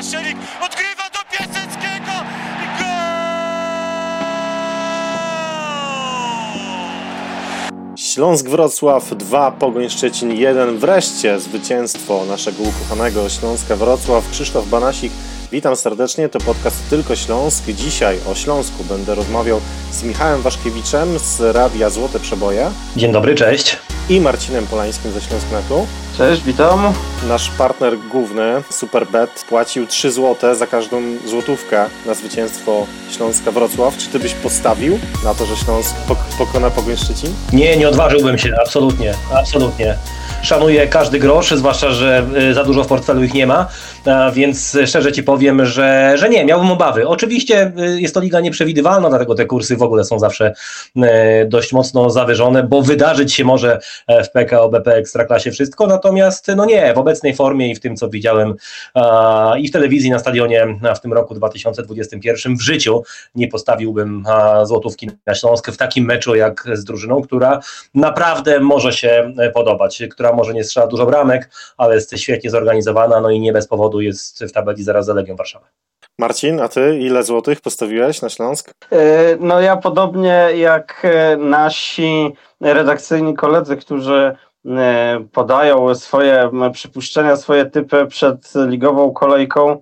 Paszelik odgrywa do Piaseckiego i gol! Śląsk Wrocław 2, Pogoń Szczecin 1. Wreszcie zwycięstwo naszego ukochanego Śląska Wrocław. Krzysztof Banasik, witam serdecznie. To podcast Tylko Śląsk. Dzisiaj o Śląsku będę rozmawiał z Michałem Waszkiewiczem z Radia Złote Przeboje Dzień dobry, cześć. I Marcinem Polańskim ze Śląsknetu. Cześć, witam. Nasz partner główny, Superbet, płacił 3 zł za każdą złotówkę na zwycięstwo Śląska Wrocław. Czy ty byś postawił na to, że Śląsk pok- pokona Pogoń Szczecin? Nie, nie odważyłbym się, absolutnie, absolutnie. Szanuję każdy grosz, zwłaszcza, że y, za dużo w portfelu ich nie ma, więc szczerze Ci powiem, że, że nie, miałbym obawy. Oczywiście y, jest to liga nieprzewidywalna, dlatego te kursy w ogóle są zawsze y, dość mocno zawyżone, bo wydarzyć się może e, w PKO BP Ekstraklasie wszystko, natomiast no nie, w obecnej formie i w tym, co widziałem i w telewizji na stadionie w tym roku 2021 w życiu nie postawiłbym złotówki na Śląsk w takim meczu jak z drużyną, która naprawdę może się e, podobać, która może nie strzela dużo bramek, ale jest świetnie zorganizowana, no i nie bez powodu jest w tabeli zaraz za Legią Warszawa. Marcin, a ty ile złotych postawiłeś na Śląsk? E, No ja podobnie jak e, nasi redakcyjni koledzy, którzy e, podają swoje przypuszczenia, swoje typy przed ligową kolejką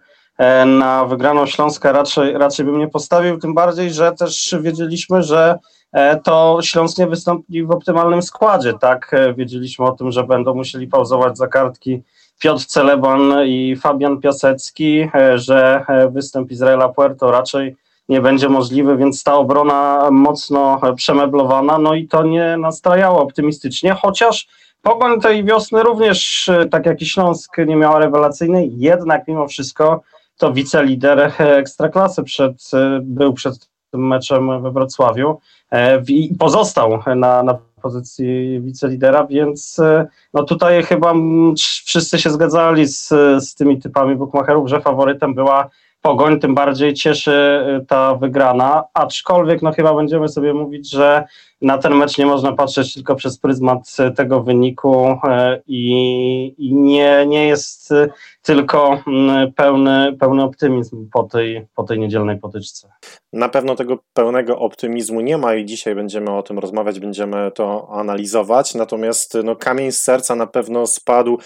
na wygraną Śląska raczej, raczej bym nie postawił, tym bardziej, że też wiedzieliśmy, że to Śląsk nie wystąpi w optymalnym składzie, tak? Wiedzieliśmy o tym, że będą musieli pauzować za kartki Piotr Celeban i Fabian Piasecki, e, że e, występ Izraela Puerto raczej nie będzie możliwy, więc ta obrona mocno e, przemeblowana, no i to nie nastrajało optymistycznie, chociaż Pogoń tej wiosny również, tak jak i Śląsk, nie miała rewelacyjnej, jednak mimo wszystko to wicelider Ekstraklasy przed, był przed tym meczem we Wrocławiu i pozostał na, na pozycji wicelidera, więc e, no tutaj chyba wszyscy się zgadzali z, z tymi typami bookmacherów, że faworytem była Pogoń, tym bardziej cieszy e, ta wygrana, aczkolwiek no chyba będziemy sobie mówić, że na ten mecz nie można patrzeć tylko przez pryzmat e, tego wyniku e, i, i nie, nie jest e, tylko mm, pełny, pełny optymizm po tej, po tej niedzielnej potyczce. Na pewno tego pełnego optymizmu nie ma i dzisiaj będziemy o tym rozmawiać, będziemy to analizować. Natomiast no, kamień z serca na pewno spadł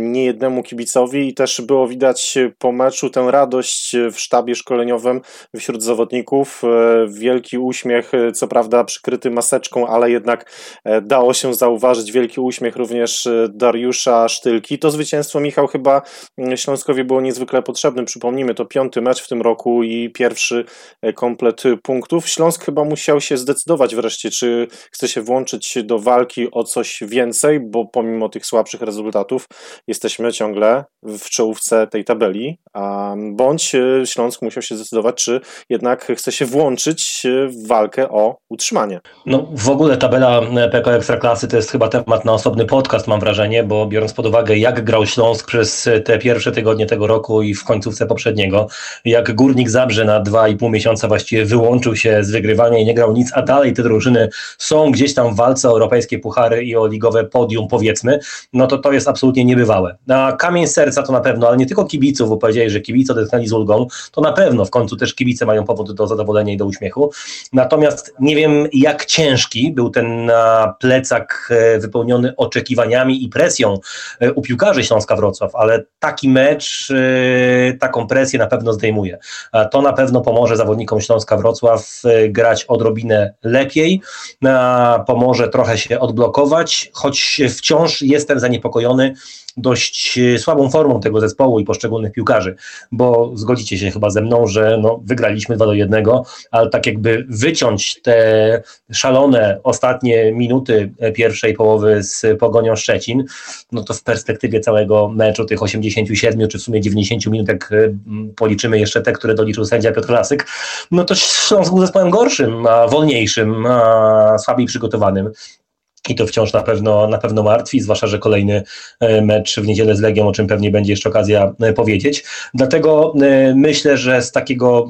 niejednemu kibicowi i też było widać po meczu tę radość w sztabie szkoleniowym wśród zawodników. Wielki uśmiech, co prawda przykryty maseczką, ale jednak e, dało się zauważyć wielki uśmiech również e, Dariusza Sztylki. To zwycięstwo, Michał, chyba mm, Śląskowi było niezwykle potrzebne. Przypomnijmy, to piąty mecz w tym roku i pierwszy e, komplet punktów. Śląsk chyba musiał się zdecydować wreszcie, czy chce się włączyć do walki o coś więcej, bo pomimo tych słabszych rezultatów jesteśmy ciągle w czołówce tej tabeli, a bądź Śląsk musiał się zdecydować, czy jednak chce się włączyć w walkę o utrzymanie. No w ogóle tabela PKO Ekstraklasy to jest chyba temat na osobny podcast, mam wrażenie, bo biorąc pod uwagę jak grał Śląsk przez te pierwsze tygodnie tego roku i w końcówce poprzedniego, jak Górnik Zabrze na dwa i pół miesiąca właściwie wyłączył się z wygrywania i nie grał nic, a dalej te drużyny są gdzieś tam w walce o europejskie puchary i o ligowe podium powiedzmy, no to to jest absolutnie niebywałe. A kamień serca to na pewno, ale nie tylko kibiców, bo powiedzieli, że kibice odetchnęli z ulgą, to na pewno w końcu też kibice mają powód do zadowolenia i do uśmiechu. Natomiast nie wiem jak ciężki był ten a, plecak e, wypełniony oczekiwaniami i presją e, u piłkarzy Śląska Wrocław, ale taki mecz e, taką presję na pewno zdejmuje. To na pewno pomoże zawodnikom Śląska Wrocław grać odrobinę lepiej, pomoże trochę się odblokować, choć wciąż jestem zaniepokojony dość e, słabą formą tego zespołu i poszczególnych piłkarzy, bo zgodzicie się chyba ze mną, że no, wygraliśmy 2 do 1, ale tak jakby wyciąć te szalone ostatnie minuty pierwszej połowy z Pogonią Szczecin, no to w perspektywie całego meczu tych 87 czy w sumie 90 minut, jak y, policzymy jeszcze te, które doliczył sędzia Piotr Lasyk, no to Śląsk był zespołem gorszym, a wolniejszym, a słabiej przygotowanym. I to wciąż na pewno, na pewno martwi, zwłaszcza, że kolejny e, mecz w niedzielę z Legią, o czym pewnie będzie jeszcze okazja e, powiedzieć. Dlatego e, myślę, że z takiego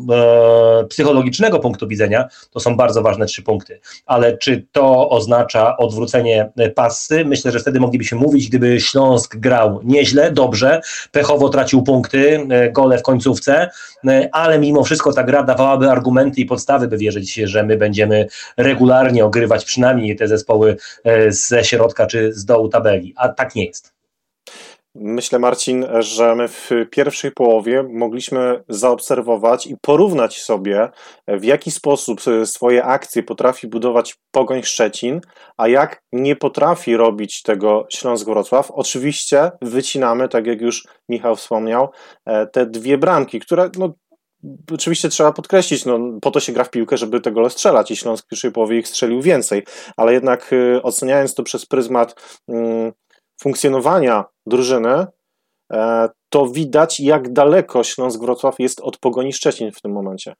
psychologicznego punktu widzenia to są bardzo ważne trzy punkty. Ale czy to oznacza odwrócenie pasy? Myślę, że wtedy moglibyśmy mówić, gdyby Śląsk grał nieźle, dobrze, pechowo tracił punkty, gole w końcówce, ale mimo wszystko ta gra dawałaby argumenty i podstawy, by wierzyć, że my będziemy regularnie ogrywać przynajmniej te zespoły ze środka czy z dołu tabeli, a tak nie jest. Myślę, Marcin, że my w pierwszej połowie mogliśmy zaobserwować i porównać sobie, w jaki sposób swoje akcje potrafi budować Pogoń Szczecin, a jak nie potrafi robić tego Śląsk Wrocław. Oczywiście wycinamy, tak jak już Michał wspomniał, e, te dwie bramki, które no, Oczywiście trzeba podkreślić, no, po to się gra w piłkę, żeby te gole strzelać i Śląsk w pierwszej połowie ich strzelił więcej, ale jednak y, oceniając to przez pryzmat y, funkcjonowania drużyny, y, to widać jak daleko Śląsk Wrocław jest od Pogoni Szczecin w tym momencie.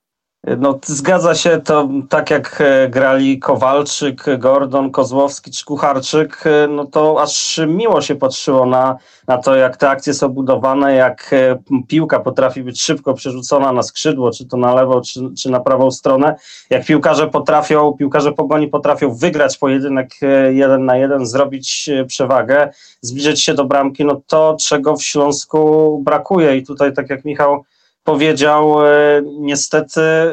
No, zgadza się to tak jak e, grali Kowalczyk, Gordon, Kozłowski czy Kucharczyk, e, no to aż miło się patrzyło na, na to, jak te akcje są budowane, jak e, piłka potrafi być szybko przerzucona na skrzydło, czy to na lewo, czy, czy na prawą stronę, jak piłkarze potrafią, piłkarze Pogoni potrafią wygrać pojedynek jeden na jeden, zrobić przewagę, zbliżyć się do bramki, no to czego w Śląsku brakuje. I tutaj tak jak Michał powiedział, e, niestety e,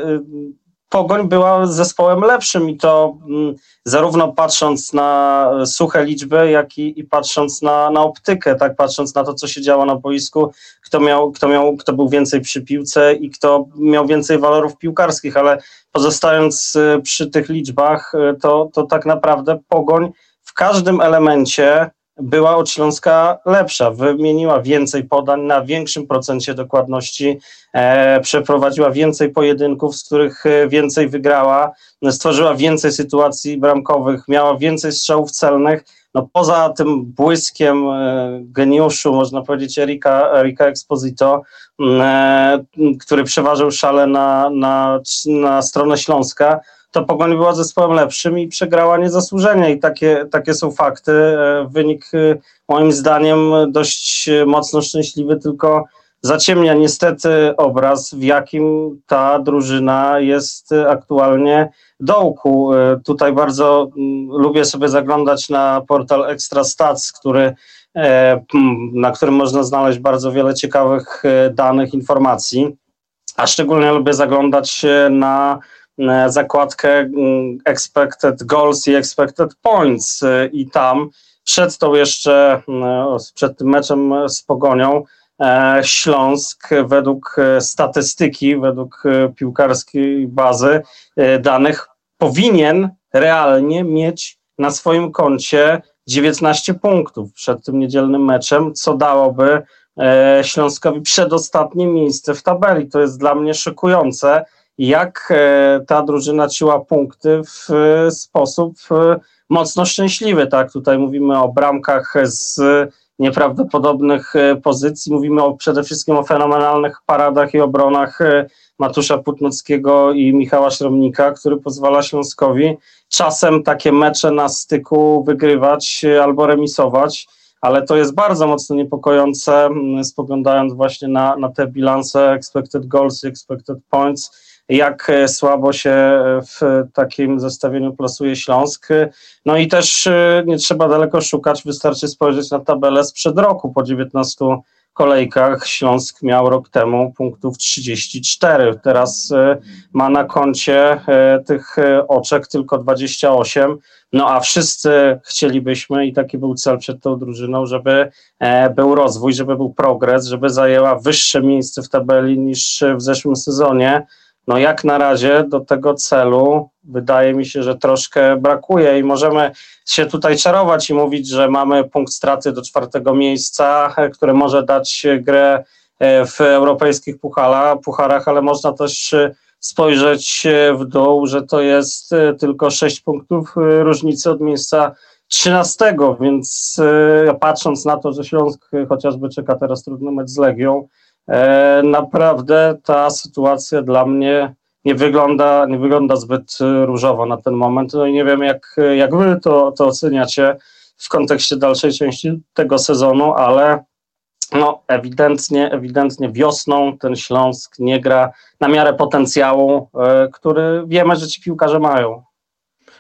Pogoń była zespołem lepszym i to mm, zarówno patrząc na suche liczby, jak i, i, patrząc na, na optykę, tak patrząc na to, co się działo na boisku, kto miał, kto miał, kto był więcej przy piłce i kto miał więcej walorów piłkarskich, ale pozostając e, przy tych liczbach, to, to tak naprawdę Pogoń w każdym elemencie była od Śląska lepsza. Wymieniła więcej podań na większym procencie dokładności, e, przeprowadziła więcej pojedynków, z których e, więcej wygrała, stworzyła więcej sytuacji bramkowych, miała więcej strzałów celnych. No, poza tym błyskiem e, geniuszu, można powiedzieć, Erika, Erika Exposito, e, który przeważył szale na, na, na stronę Śląska, to Pogoń była zespołem lepszym i przegrała niezasłużenie i takie, takie są fakty. E, wynik e, moim zdaniem dość mocno szczęśliwy, tylko zaciemnia niestety obraz, w jakim ta drużyna jest aktualnie dołku. E, tutaj bardzo mm, lubię sobie zaglądać na portal Extra Stats, który, na którym można znaleźć bardzo wiele ciekawych danych, informacji, a szczególnie lubię zaglądać na E, zakładkę mm, expected goals i expected points e, i tam przed tą jeszcze, e, przed tym meczem z Pogonią Śląsk według statystyki, według piłkarskiej bazy danych powinien realnie mieć na swoim koncie 19 punktów przed tym niedzielnym meczem, co dałoby Śląskowi przedostatnie miejsce w tabeli. To jest dla mnie szokujące jak e, ta drużyna ciła punkty w e, sposób e, mocno szczęśliwy. Tak, tutaj mówimy o bramkach z nieprawdopodobnych pozycji, mówimy o, przede wszystkim o fenomenalnych paradach i obronach Matusza Putnockiego i Michała Śromnika, który pozwala Śląskowi czasem takie mecze na styku wygrywać albo remisować, ale to jest bardzo mocno niepokojące, spoglądając właśnie na, na te bilanse expected goals i expected points, jak e, słabo się e, w takim zestawieniu plasuje Śląsk. No i też e, nie trzeba daleko szukać, wystarczy spojrzeć na tabelę sprzed roku. Po 19 kolejkach Śląsk miał rok temu punktów 34. Teraz ma na koncie tych oczek tylko 28. No a wszyscy chcielibyśmy, i taki był cel przed tą drużyną, żeby był rozwój, żeby był progres, żeby zajęła wyższe miejsce w tabeli niż w zeszłym sezonie. No jak na razie do tego celu wydaje mi się, że troszkę brakuje i możemy się tutaj czarować i mówić, że mamy punkt straty do czwartego miejsca, które może dać grę e, w europejskich puchala, pucharach, ale można też spojrzeć w dół, że to jest e, tylko sześć punktów e, różnicy od miejsca 13, więc patrząc na to, że Śląsk chociażby czeka teraz trudny mecz z Legią, E, naprawdę ta sytuacja dla mnie nie wygląda, nie wygląda zbyt różowo na ten moment. No i nie wiem, jak, jak wy to, to oceniacie w kontekście dalszej części tego sezonu, ale no, ewidentnie, ewidentnie wiosną ten Śląsk nie gra na miarę potencjału, który wiemy, że ci piłkarze mają.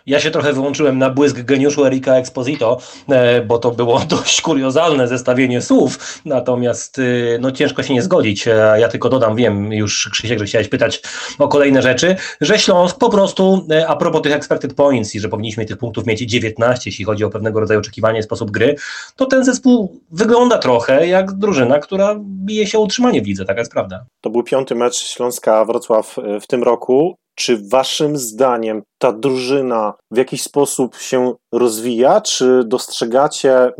Ja się trochę wyłączyłem na błysk geniuszu Erika Exposito, e, bo to było dość kuriozalne zestawienie słów, natomiast y, no, ciężko się nie zgodzić. E, ja tylko dodam, wiem już Krzysiek, że chciałeś pytać o kolejne rzeczy, że Śląsk po prostu, e, a propos tych expected points i że powinniśmy tych punktów mieć 19, jeśli chodzi o pewnego rodzaju oczekiwanie, sposób gry, to ten zespół wygląda trochę jak drużyna, która bije się o utrzymanie w lidze, taka jest prawda. To był piąty mecz Śląska-Wrocław w tym roku czy waszym zdaniem ta drużyna w jakiś sposób się rozwija? Czy dostrzegacie, e,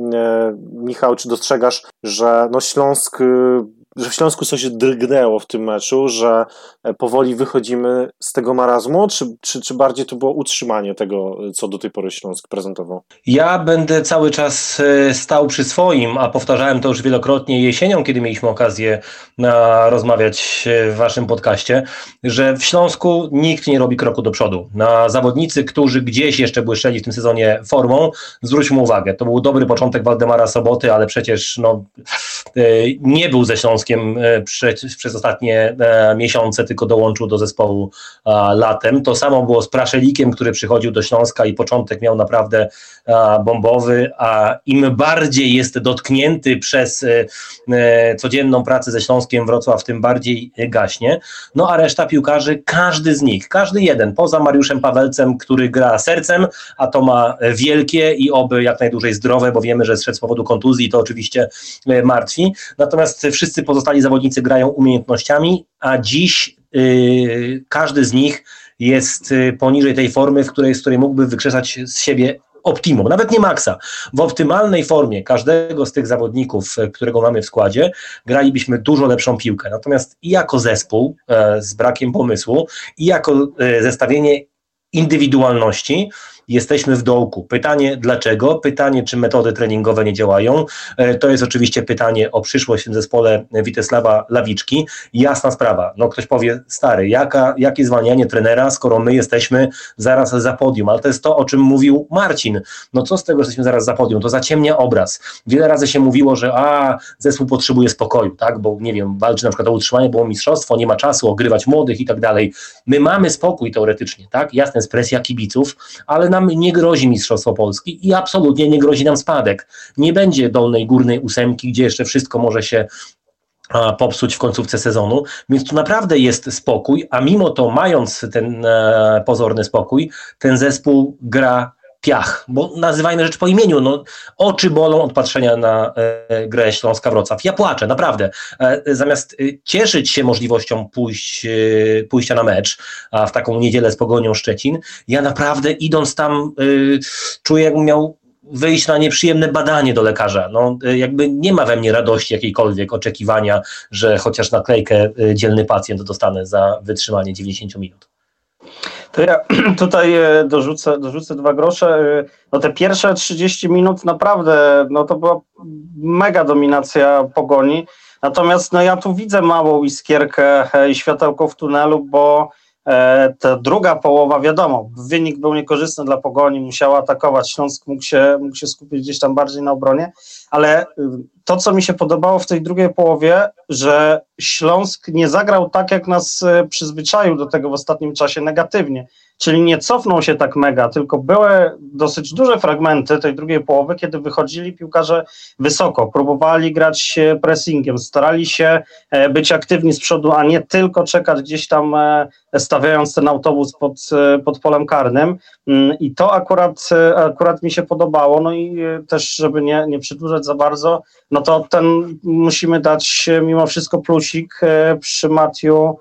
Michał, czy dostrzegasz, że no Śląsk e, że w Śląsku coś drgnęło w tym meczu, że e, powoli wychodzimy z tego marazmu, czy, czy, czy bardziej to było utrzymanie tego, co do tej pory Śląsk prezentował? Ja będę cały czas e, stał przy swoim, a powtarzałem to już wielokrotnie jesienią, kiedy mieliśmy okazję rozmawiać w waszym podcaście, że w Śląsku nikt nie robi kroku do przodu. Na zawodnicy, którzy gdzieś jeszcze błyszczeli w tym sezonie formą, zwróćmy uwagę, to był dobry początek Waldemara Soboty, ale przecież no, e, nie był ze Śląskiem E, przez, ostatnie e, miesiące, tylko dołączył do zespołu latem. To samo było z Praszelikiem, który przychodził do Śląska i początek miał naprawdę bombowy, a im bardziej jest dotknięty przez e, codzienną pracę ze Śląskiem Wrocław, tym bardziej gaśnie. No a reszta piłkarzy, każdy z nich, każdy jeden, poza Mariuszem Pawelcem, który gra sercem, a to ma wielkie i oby jak najdłużej zdrowe, bo wiemy, że zszedł z powodu kontuzji, to oczywiście martwi. Natomiast wszyscy pozostali pozostali zawodnicy grają umiejętnościami, a dziś yy, każdy z nich jest y, poniżej tej formy, w której, z której mógłby wykrzesać z siebie optimum, nawet nie maksa. W optymalnej formie każdego z tych zawodników, y, którego mamy w składzie, gralibyśmy dużo lepszą piłkę. Natomiast i jako zespół z brakiem pomysłu, i jako zestawienie indywidualności, jesteśmy w dołku. Pytanie dlaczego? Pytanie, czy metody treningowe nie działają? E, to jest oczywiście pytanie o przyszłość w zespole Witesława Lawiczki. Jasna sprawa. No ktoś powie, stary, jaka, jakie zwalnianie trenera, skoro my jesteśmy zaraz za podium, ale to jest to, o czym mówił Marcin. No co z tego, że jesteśmy zaraz za podium? To zaciemnia obraz. Wiele razy się mówiło, że a, zespół potrzebuje spokoju, tak, bo nie wiem, walczy na przykład o utrzymanie, bo mistrzostwo, nie ma czasu ogrywać młodych i tak dalej. My mamy spokój teoretycznie, tak, jasna jest presja kibiców, ale nam nie grozi Mistrzostwo Polski i absolutnie nie grozi nam spadek. Nie będzie dolnej, górnej ósemki, gdzie jeszcze wszystko może się popsuć w końcówce sezonu, więc tu naprawdę jest spokój, a mimo to mając ten e, pozorny spokój, ten zespół gra piach, bo nazywajmy rzecz po imieniu, no, oczy bolą od patrzenia na e, grę Śląska-Wrocław. Ja płaczę, naprawdę. E, zamiast e, cieszyć się możliwością pójść, e, pójścia na mecz, a w taką niedzielę z Pogonią Szczecin, ja naprawdę idąc tam e, czuję, jakbym miał wyjść na nieprzyjemne badanie do lekarza. No, e, jakby nie ma we mnie radości jakiejkolwiek, oczekiwania, że chociaż naklejkę dzielny pacjent dostanę za wytrzymanie 90 minut. To ja tutaj e, dorzucę, dorzucę dwa grosze. E, no te pierwsze 30 minut naprawdę, no to była mega dominacja pogoni. Natomiast no ja tu widzę małą iskierkę e, i światełko w tunelu, bo ta druga połowa, wiadomo, wynik był niekorzystny dla Pogoni, musiał atakować, Śląsk mógł się, mógł się skupić gdzieś tam bardziej na obronie, ale to, co mi się podobało w tej drugiej połowie, że Śląsk nie zagrał tak, jak nas e, przyzwyczaił do tego w ostatnim czasie negatywnie. Czyli nie cofnął się tak mega, tylko były dosyć duże fragmenty tej drugiej połowy, kiedy wychodzili piłkarze wysoko, próbowali grać pressingiem, starali się e, być aktywni z przodu, a nie tylko czekać gdzieś tam, e, stawiając ten autobus pod, pod polem karnym. Mm, I to akurat, akurat mi się podobało. No i też, żeby nie, nie przedłużać za bardzo, no to ten musimy dać mimo wszystko plusik e, przy Matiu e,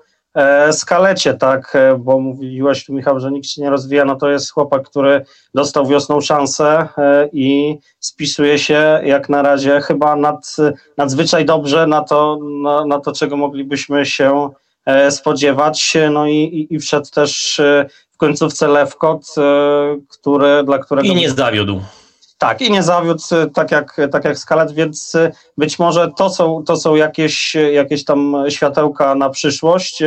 Skalecie, tak, e, bo mówiłeś tu Michał, że nikt się nie rozwija, no to jest chłopak, który dostał wiosną szansę i spisuje się jak na razie chyba nad, nadzwyczaj dobrze na to, na, na to, czego moglibyśmy się spodziewać, no i, i, i wszedł też w końcówce Lewkot, który, dla którego... I nie zawiódł Tak, i nie zawiódł tak jak, tak jak Skalet, więc być może to są, to są jakieś, jakieś tam światełka na przyszłość.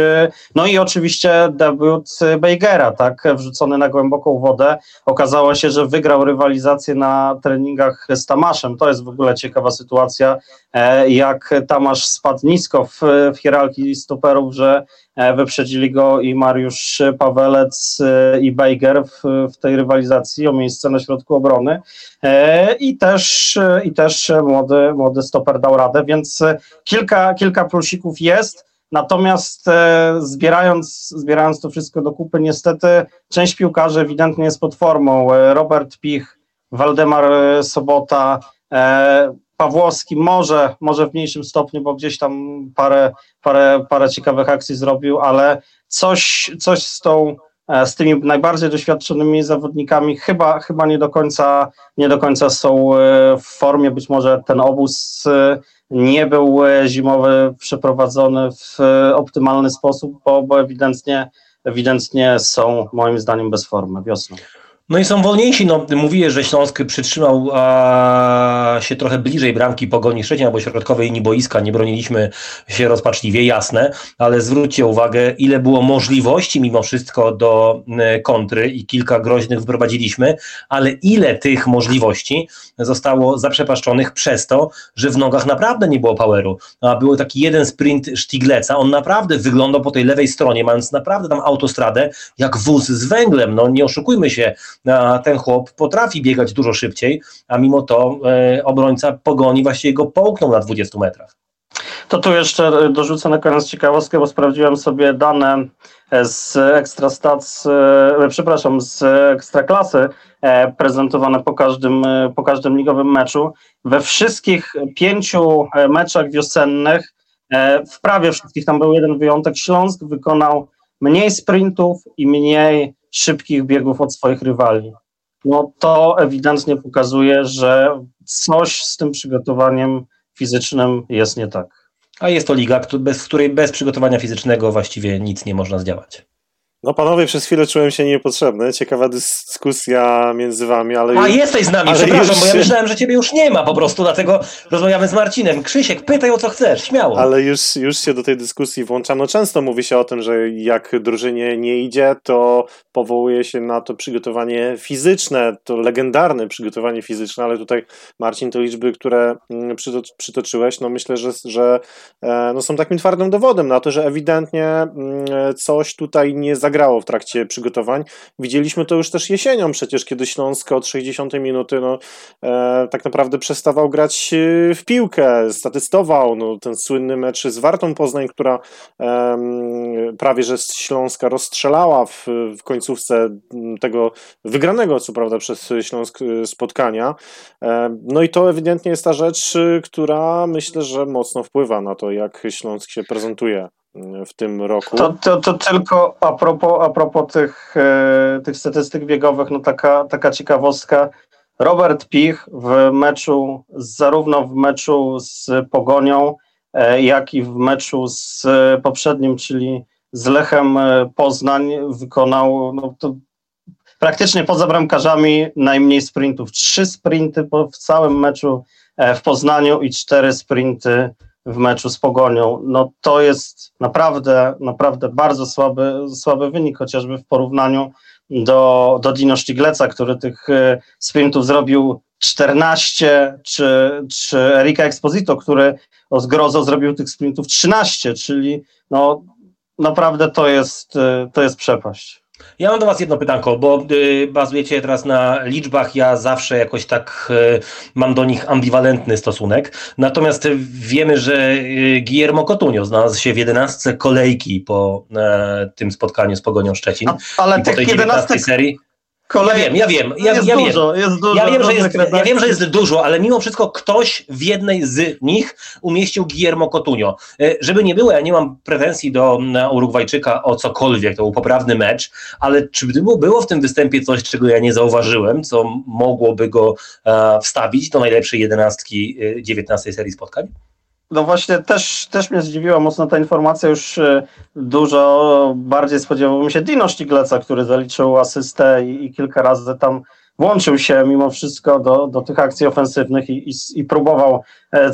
No i oczywiście debiut Bejgera, tak, wrzucony na głęboką wodę. Okazało się, że wygrał rywalizację na treningach z Tamaszem. To jest w ogóle ciekawa sytuacja, jak Tamasz spadł nisko w, w hierarchii stoperów, że E, wyprzedzili go i Mariusz Pawelec e, i Bejger w, w tej rywalizacji o miejsce na środku obrony. E, I też, i też młody, młody stoper dał radę, więc kilka, kilka plusików jest. Natomiast zbierając, zbierając to wszystko do kupy, niestety część piłkarzy ewidentnie jest pod formą. Robert Pich, Waldemar Sobota, Pawłowski może, może w mniejszym stopniu, bo gdzieś tam parę, parę, parę ciekawych akcji zrobił, ale coś, coś z tą e, z tymi najbardziej doświadczonymi zawodnikami chyba, chyba nie, do końca, nie do końca są e, w formie. Być może ten obóz e, nie był zimowy przeprowadzony w optymalny sposób, bo, bo ewidentnie, ewidentnie są moim zdaniem bez formy wiosną. No i są wolniejsi. No, mówię, że Śląsk przytrzymał a, się trochę bliżej bramki Pogoni Szczecin albo środkowej linii boiska. Nie broniliśmy się rozpaczliwie, jasne, ale zwróćcie uwagę, ile było możliwości mimo wszystko do kontry i kilka groźnych wprowadziliśmy, ale ile tych możliwości zostało zaprzepaszczonych przez to, że w nogach naprawdę nie było poweru. A był taki jeden sprint Sztigleca, on naprawdę wyglądał po tej lewej stronie, mając naprawdę tam autostradę, jak wóz z węglem. No nie oszukujmy się, ten chłop potrafi biegać dużo szybciej, a mimo to e, obrońca pogoni właściwie go połknął na 20 metrach. To tu jeszcze dorzucę na koniec ciekawostkę, bo sprawdziłem sobie dane z Ekstrastats, e, przepraszam, z Ekstraklasy e, prezentowane po każdym, po każdym ligowym meczu. We wszystkich pięciu meczach wiosennych, w prawie wszystkich, tam był jeden wyjątek, Śląsk wykonał mniej sprintów i mniej szybkich biegów od swoich rywali. No to ewidentnie pokazuje, że coś z tym przygotowaniem fizycznym jest nie tak. A jest to liga, w której bez przygotowania fizycznego właściwie nic nie można zdziałać. No panowie, przez chwilę czułem się niepotrzebny. Ciekawa dyskusja między wami, ale... A jesteś z nami, przepraszam, już... bo ja myślałem, że ciebie już nie ma po prostu, dlatego rozmawiamy z Marcinem. Krzysiek, pytaj o co chcesz, śmiało. Ale już, już się do tej dyskusji włączam. No często mówi się o tym, że jak drużynie nie idzie, to powołuje się na to przygotowanie fizyczne, to legendarne przygotowanie fizyczne, ale tutaj Marcin, to liczby, które mm, przytoczyłeś, no myślę, że, że e, no są takim twardym dowodem na to, że ewidentnie mm, coś tutaj nie zagrało zagrało w trakcie przygotowań. Widzieliśmy to już też jesienią przecież, kiedy Śląsk od 60 minuty no, e, tak naprawdę przestawał grać e, w piłkę, statystował no, ten słynny mecz z Wartą Poznań, która e, prawie że z Śląska rozstrzelała w, w końcówce tego wygranego, co prawda, przez Śląsk e, spotkania. E, no i to ewidentnie jest ta rzecz, e, która myślę, że mocno wpływa na to, jak Śląsk się prezentuje w tym roku. To, to, to tylko a propos, a propos tych, e, tych statystyk biegowych, no taka, taka ciekawostka. Robert Pich w meczu, zarówno w meczu z Pogonią, e, jak i w meczu z poprzednim, czyli z Lechem e, Poznań, wykonał no, praktycznie poza bramkarzami najmniej sprintów. Trzy sprinty w całym meczu w Poznaniu i cztery sprinty w meczu z Pogonią, no to jest naprawdę, naprawdę bardzo słaby, słaby wynik, chociażby w porównaniu do, do Dino Sztigleca, który tych e, sprintów zrobił 14, czy, czy Erika Exposito, który o zgrozo zrobił tych sprintów 13, czyli no naprawdę to jest, e, to jest przepaść. Ja mam do Was jedno pytanko, bo y, bazujecie teraz na liczbach, ja zawsze jakoś tak y, mam do nich ambiwalentny stosunek. Natomiast wiemy, że y, Guillermo Cotunio znalazł się w 11 kolejki po e, tym spotkaniu z Pogonią Szczecin. A, ale tych 11 serii Kolej... Ja wiem, ja wiem, ja, jest ja dużo, wiem. Jest dużo, ja wiem, że jest, ja wiem, że jest dużo, ale mimo wszystko ktoś w jednej z nich umieścił Guillermo Cotunio. E, żeby nie było, ja nie mam pretensji do Urugwajczyka o cokolwiek, to był poprawny mecz, ale czy było w tym występie coś, czego ja nie zauważyłem, co mogłoby go e, wstawić do najlepszej jedenastki 19 e, serii spotkań? No właśnie, też, też mnie zdziwiła mocno ta informacja. Już e, dużo bardziej spodziewałbym się Dino Sztigleca, który zaliczył asystę i, i kilka razy tam włączył się mimo wszystko do, do tych akcji ofensywnych i, i, i próbował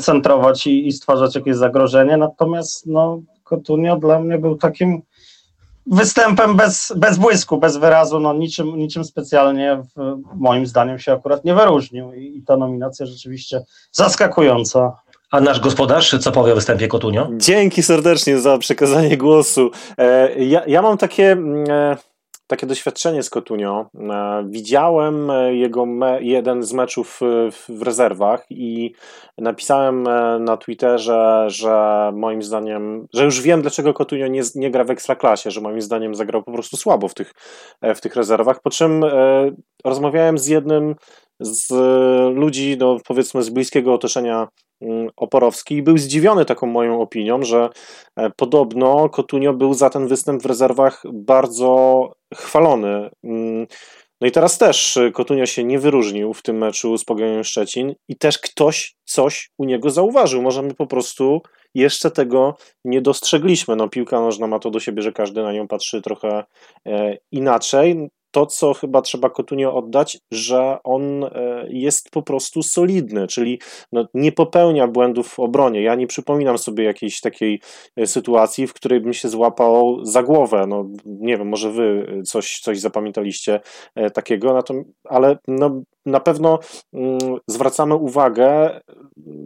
centrować i, i, stwarzać jakieś zagrożenie. Natomiast no, Cotunio dla mnie był takim występem bez, bez błysku, bez wyrazu, no niczym, niczym specjalnie w, moim zdaniem się akurat nie wyróżnił i, i ta nominacja rzeczywiście zaskakująca. A nasz gospodarz co powie o występie Kotunio? Dzięki serdecznie za przekazanie głosu. E, ja, ja mam takie mm, e, takie doświadczenie z Kotunio. E, widziałem jego me, jeden z meczów w rezerwach i napisałem na Twitterze, że moim zdaniem, że już wiem, dlaczego Kotunio nie, nie gra w ekstraklasie, że moim zdaniem zagrał po prostu słabo w tych, w tych rezerwach. Po czym rozmawiałem z jednym z ludzi, no powiedzmy z bliskiego otoczenia Mm, Oporowski i był zdziwiony taką moją opinią, że e, podobno Kotunio był za ten występ w rezerwach bardzo chwalony. Mm, no i teraz też Kotunio się nie wyróżnił w tym meczu z Pogonią Szczecin i też ktoś coś u niego zauważył. Może my po prostu jeszcze tego nie dostrzegliśmy. No piłka nożna ma to do siebie, że każdy na nią patrzy trochę e, inaczej to, co chyba trzeba Kotunio oddać, że on e, jest po prostu solidny, czyli no, nie popełnia błędów w obronie. Ja nie przypominam sobie jakiejś takiej e, sytuacji, w której bym się złapał za głowę. No, nie wiem, może wy coś, coś zapamiętaliście e, takiego, ale no, na pewno mm, zwracamy uwagę,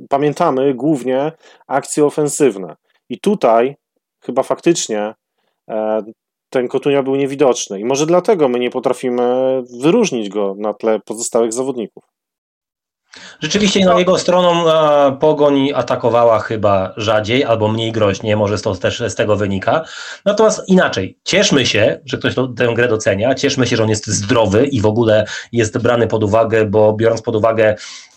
pamiętamy głównie akcje ofensywne. I tutaj chyba faktycznie ten Kotunia był niewidoczny i może dlatego my nie potrafimy wyróżnić go na tle pozostałych zawodników. Rzeczywiście no, jego stroną a, Pogoń atakowała chyba rzadziej albo mniej groźnie, może to też z tego wynika. Natomiast inaczej, cieszmy się, że ktoś to, tę grę docenia, cieszmy się, że on jest zdrowy i w ogóle jest brany pod uwagę, bo biorąc pod uwagę E,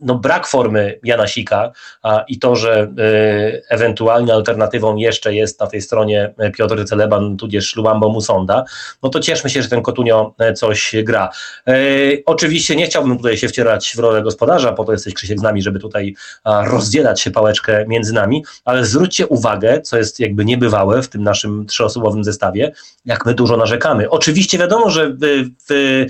no, brak formy Janasika a, i to, że e, ewentualnie alternatywą jeszcze jest na tej stronie Piotr Celeban, tudzież Luambo Musonda, no to cieszmy się, że ten Kotunio e, coś gra. oczywiście nie chciałbym tutaj się wcierać w rolę gospodarza, po to jesteś Krzysiek z nami, żeby tutaj rozdzielać się pałeczkę między nami, ale zwróćcie uwagę, co jest jakby niebywałe w tym naszym trzyosobowym zestawie, jak my dużo narzekamy. Oczywiście wiadomo, że w, w,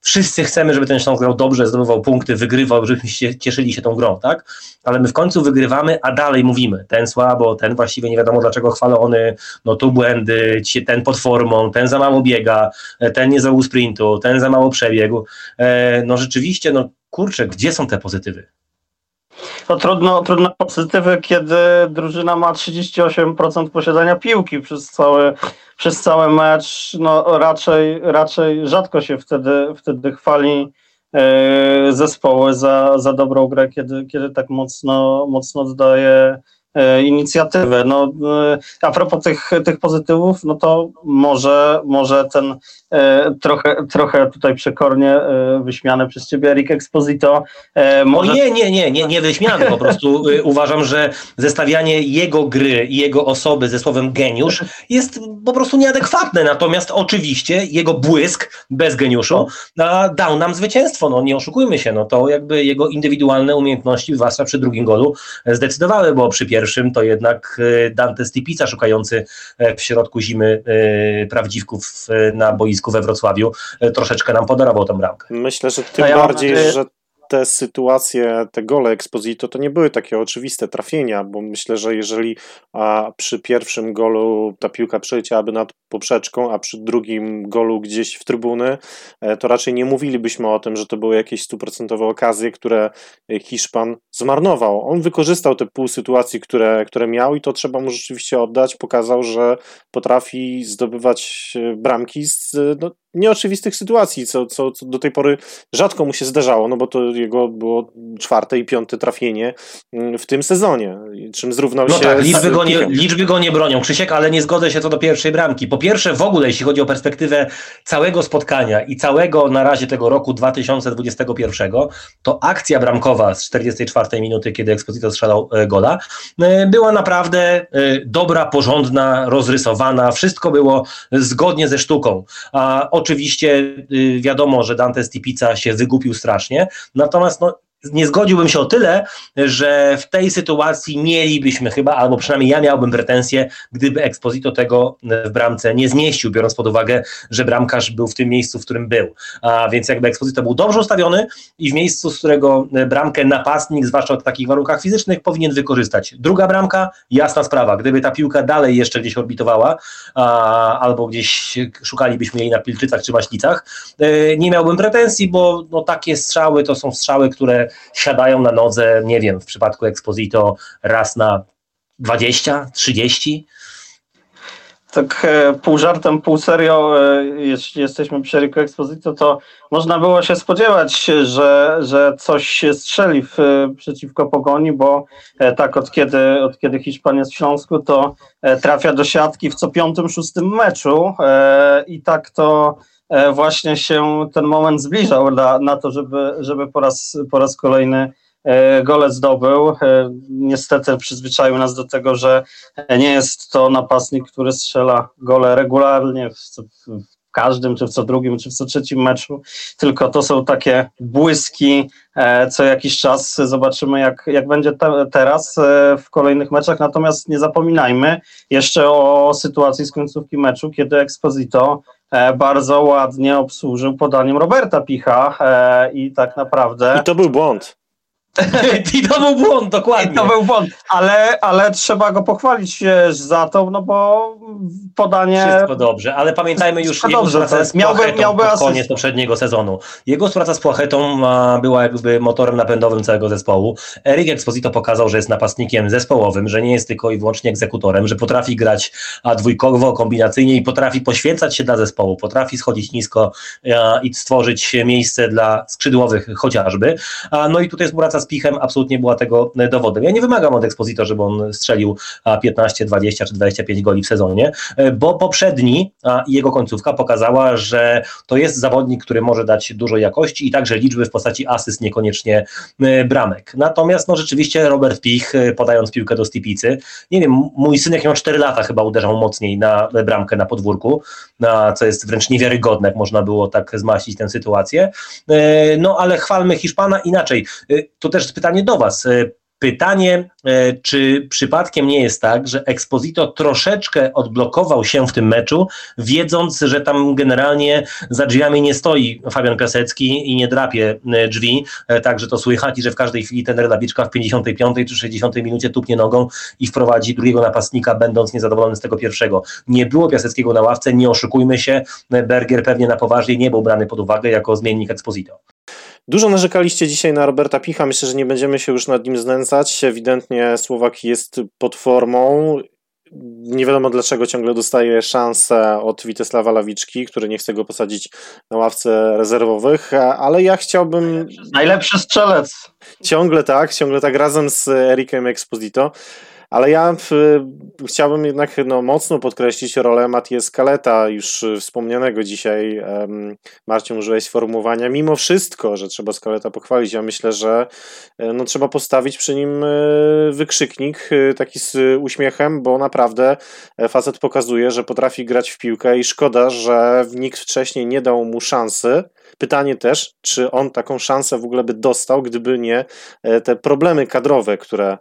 wszyscy chcemy, żeby ten Śląsk grał dobrze, zdobywał punkty, wygrywał, żebyśmy się cieszyli się tą grą, tak? Ale my w końcu wygrywamy, a dalej mówimy, ten słabo, ten właściwie nie wiadomo dlaczego chwalony, no tu błędy, ten pod formą, ten za mało biega, ten nie załóż sprintu, ten za mało przebiegł. E, no rzeczywiście, no kurczę, gdzie są te pozytywy? To trudno, trudno pozytywy, kiedy drużyna ma 38% posiadania piłki przez cały, przez cały mecz. No raczej, raczej rzadko się wtedy, wtedy chwali e, zespoły za, za dobrą grę, kiedy, kiedy tak mocno, mocno oddaje inicjatywę. No, e, a propos tych, tych pozytywów, no to może, może ten e, trochę, trochę tutaj przekornie e, wyśmiany przez ciebie Eric Exposito. E, może... Nie, nie, nie, nie, nie wyśmiany, po prostu e, uważam, że zestawianie jego gry i jego osoby ze słowem geniusz jest po prostu nieadekwatne, natomiast oczywiście jego błysk bez geniuszu dał nam zwycięstwo, no nie oszukujmy się, no to jakby jego indywidualne umiejętności, zwłaszcza przy drugim golu, zdecydowały, bo przy pierwszym pierwszym, to jednak e, Dante Stipica szukający e, w środku zimy e, prawdziwków na boisku we Wrocławiu troszeczkę nam podarował tę bramkę. Myślę, że tym ja bardziej, że te sytuacje, te gole Exposito to nie były takie oczywiste trafienia, bo myślę, że jeżeli a przy pierwszym golu ta piłka przeleciałaby nad poprzeczką, a przy drugim golu gdzieś w trybuny, e, to raczej nie mówilibyśmy o tym, że to były jakieś stuprocentowe okazje, które Hiszpan zmarnował. On wykorzystał te pół sytuacji, które, które miał i to trzeba mu rzeczywiście oddać. Pokazał, że potrafi zdobywać e, bramki z no, nieoczywistych sytuacji, co, co, co, do tej pory rzadko mu się zdarzało, no bo to jego było czwarte i piąte trafienie mm, w tym sezonie, czym zrównał no się tak, liczby go, nie, liczby go nie bronią, Krzysiek, ale nie zgodzę się co do pierwszej bramki. Po pierwsze w ogóle, jeśli chodzi o perspektywę całego spotkania i całego na razie tego roku 2021, to akcja bramkowa z 44 minuty, kiedy Exposito strzelał e, gola, e, była naprawdę e, dobra, porządna, rozrysowana, wszystko było zgodnie ze sztuką. A Oczywiście wiadomo, że Dante Stipica się wygupił strasznie, natomiast no, nie zgodziłbym się o tyle, że w tej sytuacji mielibyśmy chyba, albo przynajmniej ja miałbym pretensje, gdyby Exposito tego w bramce nie zmieścił, biorąc pod uwagę, że bramkarz był w tym miejscu, w którym był. A więc jakby Exposito był dobrze ustawiony i w miejscu, z którego bramkę napastnik, zwłaszcza w takich warunkach fizycznych, powinien wykorzystać. Druga bramka, jasna sprawa, gdyby ta piłka dalej jeszcze gdzieś orbitowała, a, albo gdzieś szukalibyśmy jej na Pilczycach czy Maślicach, e, nie miałbym pretensji, bo no, takie strzały to są strzały, które siadają na nodze, nie wiem, w przypadku Exposito raz na 20, 30. Tak e, pół żartem, pół serio, e, jeśli jesteśmy przy Rico Exposito, to można było się spodziewać, że, że coś się strzeli w, przeciwko Pogoni, bo e, tak od kiedy, od kiedy Hiszpan jest w Śląsku, to trafia do siatki w co piątym, szóstym meczu i tak to właśnie się ten moment zbliżał na, na to, żeby, żeby po, raz, po raz kolejny E, gole zdobył. E, niestety przyzwyczaił nas do tego, że nie jest to napastnik, który strzela gole regularnie w, w każdym, czy w co drugim, czy w co trzecim meczu, tylko to są takie błyski e, co jakiś czas. Zobaczymy, jak, jak będzie te, teraz w kolejnych meczach. Natomiast nie zapominajmy jeszcze o sytuacji z końcówki meczu, kiedy Exposito bardzo ładnie obsłużył podaniem Roberta Picha i tak naprawdę. I to był błąd. I to był błąd, dokładnie. I to był błąd, ale, ale trzeba go pochwalić za to, no bo podanie... Wszystko dobrze, ale pamiętajmy już jego dobrze, z miałby, miałby pod koniec poprzedniego sezonu. Jego współpraca z Płachetą była jakby motorem napędowym całego zespołu. Erik Exposito pokazał, że jest napastnikiem zespołowym, że nie jest tylko i wyłącznie egzekutorem, że potrafi grać dwójkowo, kombinacyjnie i potrafi poświęcać się dla zespołu, potrafi schodzić nisko i stworzyć miejsce dla skrzydłowych chociażby. No i tutaj współpraca z Pichem absolutnie była tego dowodem. Ja nie wymagam od Exposito, żeby on strzelił 15, 20 czy 25 goli w sezonie, e, bo poprzedni i jego końcówka pokazała, że to jest zawodnik, który może dać dużo jakości i także liczby w postaci asyst, niekoniecznie e, bramek. Natomiast no rzeczywiście Robert Pich, e, podając piłkę do Stipicy, nie wiem, mój synek miał 4 lata chyba uderzał mocniej na bramkę na podwórku, co jest wręcz niewiarygodne, jak można było tak zmaścić tę sytuację. No ale chwalmy Hiszpana inaczej. To też pytanie do Was. Pytanie, e, czy przypadkiem nie jest tak, że Exposito troszeczkę odblokował się w tym meczu, wiedząc, że tam generalnie za drzwiami nie stoi Fabian Piasecki i nie drapie e, drzwi, e, także to słychać i że w każdej chwili ten Labiczka w 55 czy 60 minucie tupnie nogą i wprowadzi drugiego napastnika, będąc niezadowolony z tego pierwszego. Nie było Piaseckiego na ławce, nie oszukujmy się, Bergier pewnie na poważnie nie był brany pod uwagę jako zmiennik Exposito. Dużo narzekaliście dzisiaj na Roberta Picha, myślę, że nie będziemy się już nad nim znęcać. Ewidentnie Słowak jest pod formą. Nie wiadomo dlaczego ciągle dostaje szansę od Witesława Lawiczki, który nie chce go posadzić na ławce rezerwowych, ale ja chciałbym. Najlepszy strzelec. Ciągle tak, ciągle tak razem z Erikiem Exposito. Ale ja chciałbym jednak no, mocno podkreślić rolę Matias Skaleta, już wspomnianego dzisiaj. Marcin, użyłeś sformułowania, mimo wszystko, że trzeba Skaleta pochwalić. Ja myślę, że e, no, trzeba postawić przy nim e, wykrzyknik e, taki z uśmiechem, bo naprawdę facet pokazuje, że potrafi grać w piłkę i szkoda, że nikt wcześniej nie dał mu szansy. Pytanie też, czy on taką szansę w ogóle by dostał, gdyby nie te problemy kadrowe, które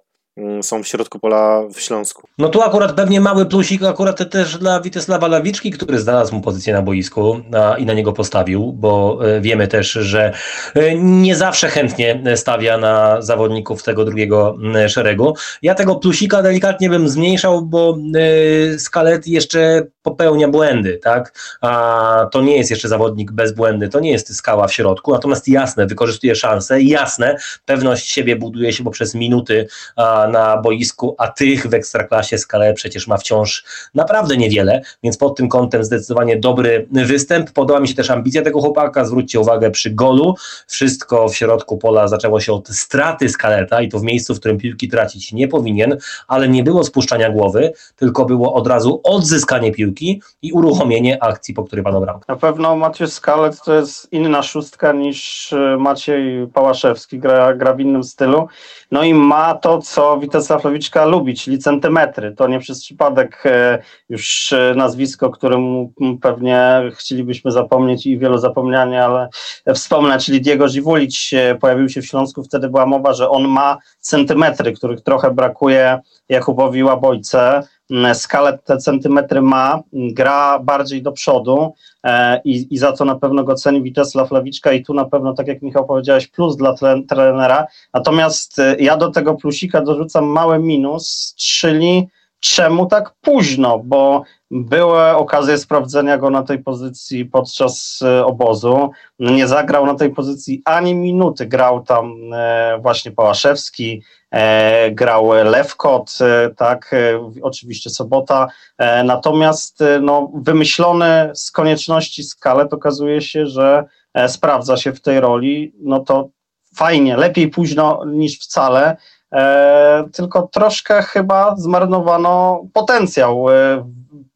są w środku pola w Śląsku. No tu akurat pewnie mały plusik akurat też dla Witesława Lawiczki, który znalazł mu pozycję na boisku a, i na niego postawił, bo e, wiemy też, że e, nie zawsze chętnie stawia na zawodników tego drugiego szeregu. Ja tego plusika delikatnie bym zmniejszał, bo e, Skalet jeszcze popełnia błędy, tak? A to nie jest jeszcze zawodnik bez błędy, to nie jest skała w środku, natomiast jasne, wykorzystuje szanse, jasne, pewność siebie buduje się poprzez minuty a, na boisku, a tych w ekstraklasie skalę przecież ma wciąż naprawdę niewiele, więc pod tym kątem zdecydowanie dobry występ. Podoba mi się też ambicja tego chłopaka, zwróćcie uwagę przy golu, wszystko w środku pola zaczęło się od straty skaleta i to w miejscu, w którym piłki tracić nie powinien, ale nie było spuszczania głowy, tylko było od razu odzyskanie piłki piłki i uruchomienie akcji, po której padał bramkę. Na pewno Maciej Skalet to jest inna szóstka niż e, Maciej Pałaszewski, gra, gra w innym stylu. No i ma to, co Witesław Lewiczka lubi, czyli centymetry. To nie przez przypadek e, już e, nazwisko, którym pewnie chcielibyśmy zapomnieć i wielu zapomniania, ale wspomnę, czyli Diego Żiwulić pojawił się w Śląsku, wtedy była mowa, że on ma centymetry, których trochę brakuje Jakubowi Łabojce. Skalę te centymetry ma, gra bardziej do przodu e, i, i za to na pewno go ceni Witesław Lawiczka i tu na pewno, tak jak Michał powiedziałeś, plus dla trenera. Natomiast e, ja do tego plusika dorzucam mały minus, czyli czemu tak późno, bo były okazje sprawdzenia go na tej pozycji podczas e, obozu. Nie zagrał na tej pozycji ani minuty. Grał tam e, właśnie Pałaszewski, e, grał Lewkot, tak, oczywiście Sobota. Natomiast no, wymyślony z konieczności skalet okazuje się, że sprawdza się w tej roli. No to fajnie, lepiej późno niż wcale. E, tylko troszkę chyba zmarnowano potencjał. E,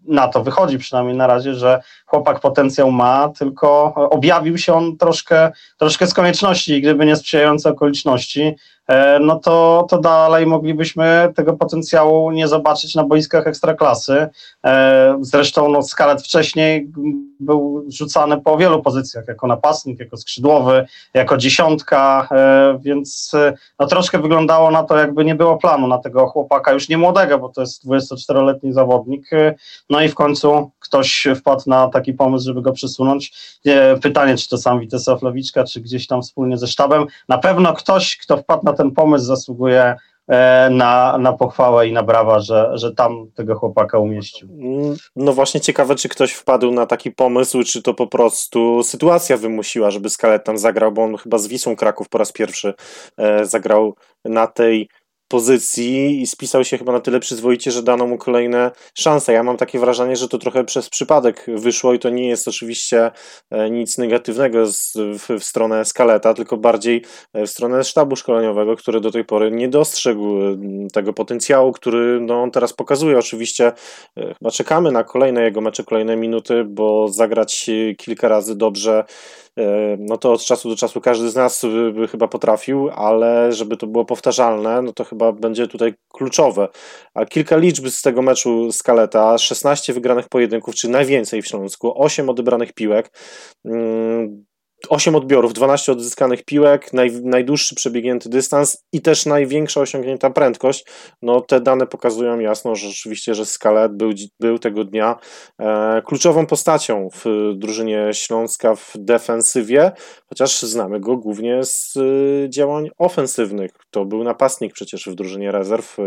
na to wychodzi przynajmniej na razie, że chłopak potencjał ma, tylko objawił się on troszkę, troszkę z konieczności, gdyby nie sprzyjające okoliczności, no to, to dalej moglibyśmy tego potencjału nie zobaczyć na boiskach ekstraklasy. E, zresztą no, Skalet wcześniej był rzucany po wielu pozycjach, jako napastnik, jako skrzydłowy, jako dziesiątka, e, więc no, troszkę wyglądało na to, jakby nie było planu na tego chłopaka, już nie młodego, bo to jest 24-letni zawodnik. No i w końcu ktoś wpadł na taki pomysł, żeby go przesunąć. Pytanie, czy to sam Witesław Lewiczka, czy gdzieś tam wspólnie ze sztabem. Na pewno ktoś, kto wpadł na ten pomysł zasługuje e, na, na pochwałę i na brawa, że, że tam tego chłopaka umieścił. No właśnie ciekawe, czy ktoś wpadł na taki pomysł, czy to po prostu sytuacja wymusiła, żeby Skalet tam zagrał, bo on chyba z Wisłą Kraków po raz pierwszy e, zagrał na tej pozycji i spisał się chyba na tyle przyzwoicie, że dano mu kolejne szanse. Ja mam takie wrażenie, że to trochę przez przypadek wyszło i to nie jest oczywiście e, nic negatywnego z, w, w, stronę Skaleta, tylko bardziej e, w stronę sztabu szkoleniowego, który do tej pory nie dostrzegł tego potencjału, który no, on teraz pokazuje. Oczywiście e, chyba czekamy na kolejne jego mecze, kolejne minuty, bo zagrać kilka razy dobrze no to od czasu do czasu każdy z nas by chyba potrafił, ale żeby to było powtarzalne, no to chyba będzie tutaj kluczowe. A kilka liczb z tego meczu Skaleta, 16 wygranych pojedynków, czy najwięcej w Śląsku, 8 odebranych piłek, mm, 8 odbiorów, 12 odzyskanych piłek, naj, najdłuższy przebiegnięty dystans i też największa osiągnięta prędkość. No te dane pokazują jasno, że rzeczywiście, że Skalet był, był tego dnia e, kluczową postacią w drużynie Śląska w defensywie, chociaż znamy go głównie z e, działań ofensywnych. To był napastnik przecież w drużynie rezerw, e,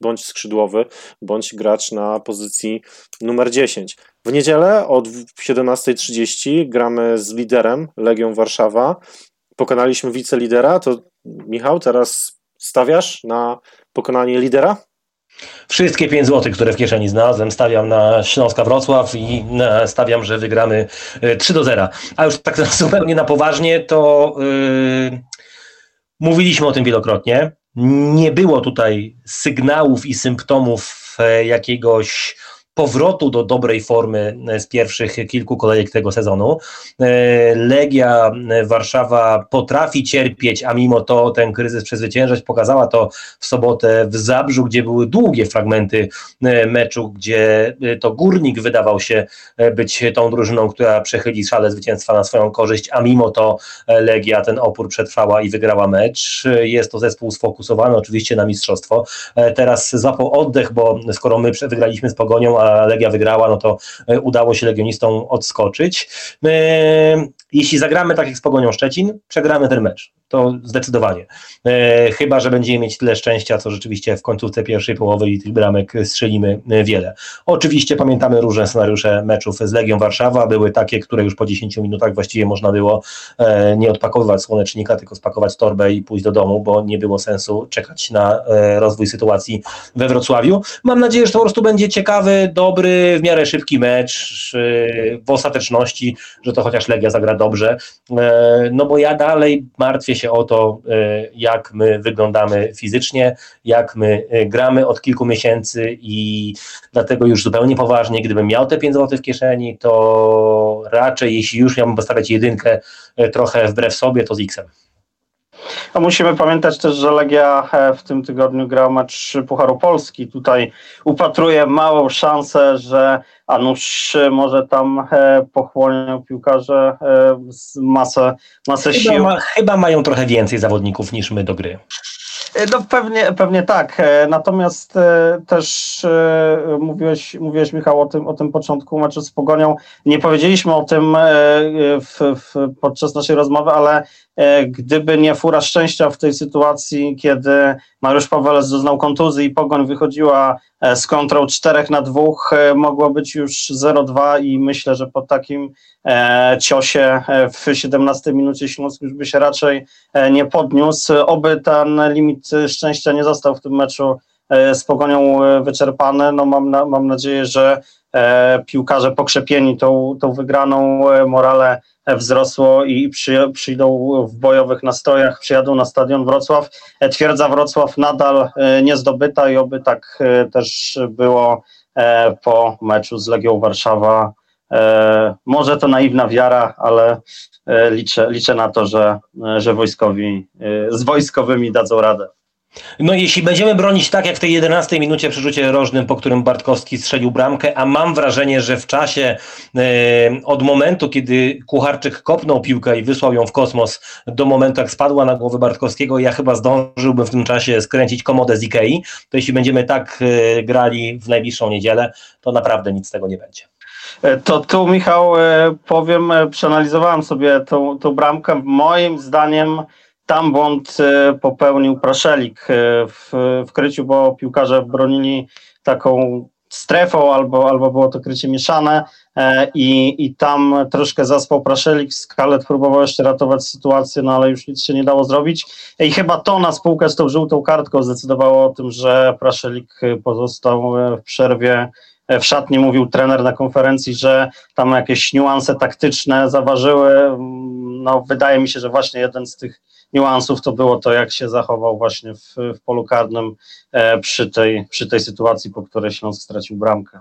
bądź skrzydłowy, bądź gracz na pozycji numer 10. W niedzielę od 17.30 gramy z liderem Legią Warszawa. Pokonaliśmy wicelidera. To Michał, teraz stawiasz na pokonanie lidera? Wszystkie 5 zł, które w kieszeni znalazłem, stawiam na Śląska Wrocław i stawiam, że wygramy 3 y, do 0. A już tak zupełnie na poważnie, to yy, mówiliśmy o tym wielokrotnie. Nie było tutaj sygnałów i symptomów e, jakiegoś powrotu do dobrej formy e, z pierwszych kilku kolejek tego sezonu. E, Legia e, Warszawa potrafi cierpieć, a mimo to ten kryzys przezwyciężać. Pokazała to w sobotę w Zabrzu, gdzie były długie fragmenty meczu, gdzie to Górnik wydawał się być tą drużyną, która przechyli szale zwycięstwa na swoją korzyść, a mimo to Legia ten opór przetrwała i wygrała mecz. Jest to zespół sfokusowany oczywiście na mistrzostwo. Teraz złapał oddech, bo skoro my wygraliśmy z Pogonią, Legia wygrała, no to e, udało się legionistom odskoczyć. Jeśli zagramy tak jak z Pogonią Szczecin, przegramy ten mecz to zdecydowanie. E, chyba, że będziemy mieć tyle szczęścia, co rzeczywiście w końcówce pierwszej połowy i tych bramek strzelimy e, wiele. Oczywiście pamiętamy różne scenariusze meczów z Legią Warszawa. Były takie, które już po 10 minutach właściwie można było e, nie odpakowywać słonecznika, tylko spakować torbę i pójść do domu, bo nie było sensu czekać na rozwój sytuacji we Wrocławiu. Mam nadzieję, że to po prostu będzie ciekawy, dobry, w miarę szybki mecz w ostateczności, że to chociaż Legia zagra dobrze. No bo ja dalej martwię się się o to, jak my wyglądamy fizycznie, jak my gramy od kilku miesięcy i dlatego już zupełnie poważnie, gdybym miał te 5 zł w kieszeni, to raczej jeśli już miałbym postawiać jedynkę trochę wbrew sobie, to z X-em. No musimy pamiętać też, że Legia e, w tym tygodniu gra mecz Pucharu Polski. Tutaj upatruję małą szansę, że Anusz może tam e, pochłonią piłkarze e, masę, masę chyba sił. Ma, chyba mają trochę więcej zawodników niż my do gry. No pewnie, pewnie tak. Natomiast też mówiłeś, mówiłeś Michał o tym, o tym początku meczu z Pogonią. Nie powiedzieliśmy o tym w, w, podczas naszej rozmowy, ale E, gdyby nie fura szczęścia w tej sytuacji, kiedy Mariusz Paweles doznał kontuzji i Pogoń wychodziła e, z kontrą 4 na 2, e, mogło być już 0-2 i myślę, że po takim ciosie w 17 minucie Śląsk już by się raczej nie podniósł. Oby ten limit szczęścia nie został w tym meczu z Pogonią wyczerpany. No mam, na, mam nadzieję, że piłkarze pokrzepieni tą, tą wygraną morale wzrosło i przy, przyjdą w bojowych nastrojach, przyjadą na stadion Wrocław. Twierdza Wrocław nadal e, niezdobyta i oby tak e, też było e, po meczu z Legią Warszawa. Może to naiwna wiara, ale liczę, liczę na to, że, że wojskowi z wojskowymi dadzą radę. No jeśli będziemy bronić tak jak w tej 11 minucie przy rzucie rożnym, po którym Bartkowski strzelił bramkę, a mam wrażenie, że w czasie e, od momentu, kiedy Kucharczyk kopnął piłkę i wysłał ją w kosmos, do momentu jak spadła na głowę Bartkowskiego, ja chyba zdążyłbym w tym czasie skręcić komodę z Ikei, to jeśli będziemy tak e, grali w najbliższą niedzielę, to naprawdę nic z tego nie będzie. E, to tu, Michał, powiem, przeanalizowałem sobie tą, tą bramkę. Moim zdaniem tam błąd e, popełnił Praszelik e, w, w kryciu, bo piłkarze bronili taką strefą albo, albo było to krycie mieszane e, i, i tam troszkę zaspał Praszelik, Skalet próbował jeszcze ratować sytuację, no ale już nic się nie dało zrobić. I chyba to na spółkę z tą żółtą kartką zdecydowało o tym, że Praszelik pozostał w przerwie w szatni mówił trener na konferencji, że tam jakieś niuanse taktyczne zaważyły. No, wydaje mi się, że właśnie jeden z tych niuansów to było to, jak się zachował właśnie w, w polu karnym e, przy, tej, przy tej sytuacji, po której Śląsk stracił bramkę.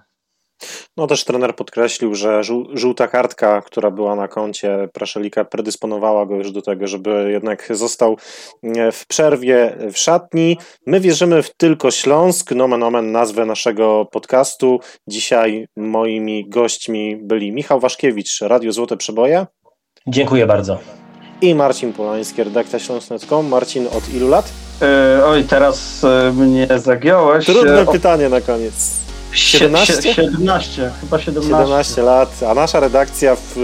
No też trener podkreślił, że żółta kartka, która była na koncie Praszelika, predysponowała go już do tego, żeby jednak został e, w przerwie w szatni. My wierzymy w tylko Śląsk, nomen omen nazwę naszego podcastu. Dzisiaj moimi gośćmi byli Michał Waszkiewicz, Radio Złote Przeboje. Dziękuję bardzo i Marcin Polański, redakcja śląsk.com. Marcin, od ilu lat? Yy, oj, teraz yy, mnie zagiąłeś. Trudne o... pytanie na koniec. 17? 17, chyba 17. 17 lat, a nasza redakcja w,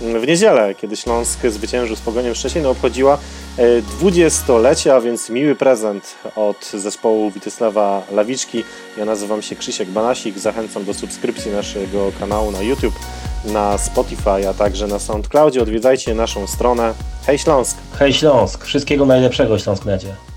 w niedzielę, kiedy Śląsk zwyciężył z Pogonią Szczecin, obchodziła 20-lecie, a więc miły prezent od zespołu Witysława Lawiczki. Ja nazywam się Krzysiek Banasik, zachęcam do subskrypcji naszego kanału na YouTube na Spotify, a także na SoundCloudzie. Odwiedzajcie naszą stronę. Hej Śląsk! Hej Śląsk! Wszystkiego najlepszego Śląsk Necie.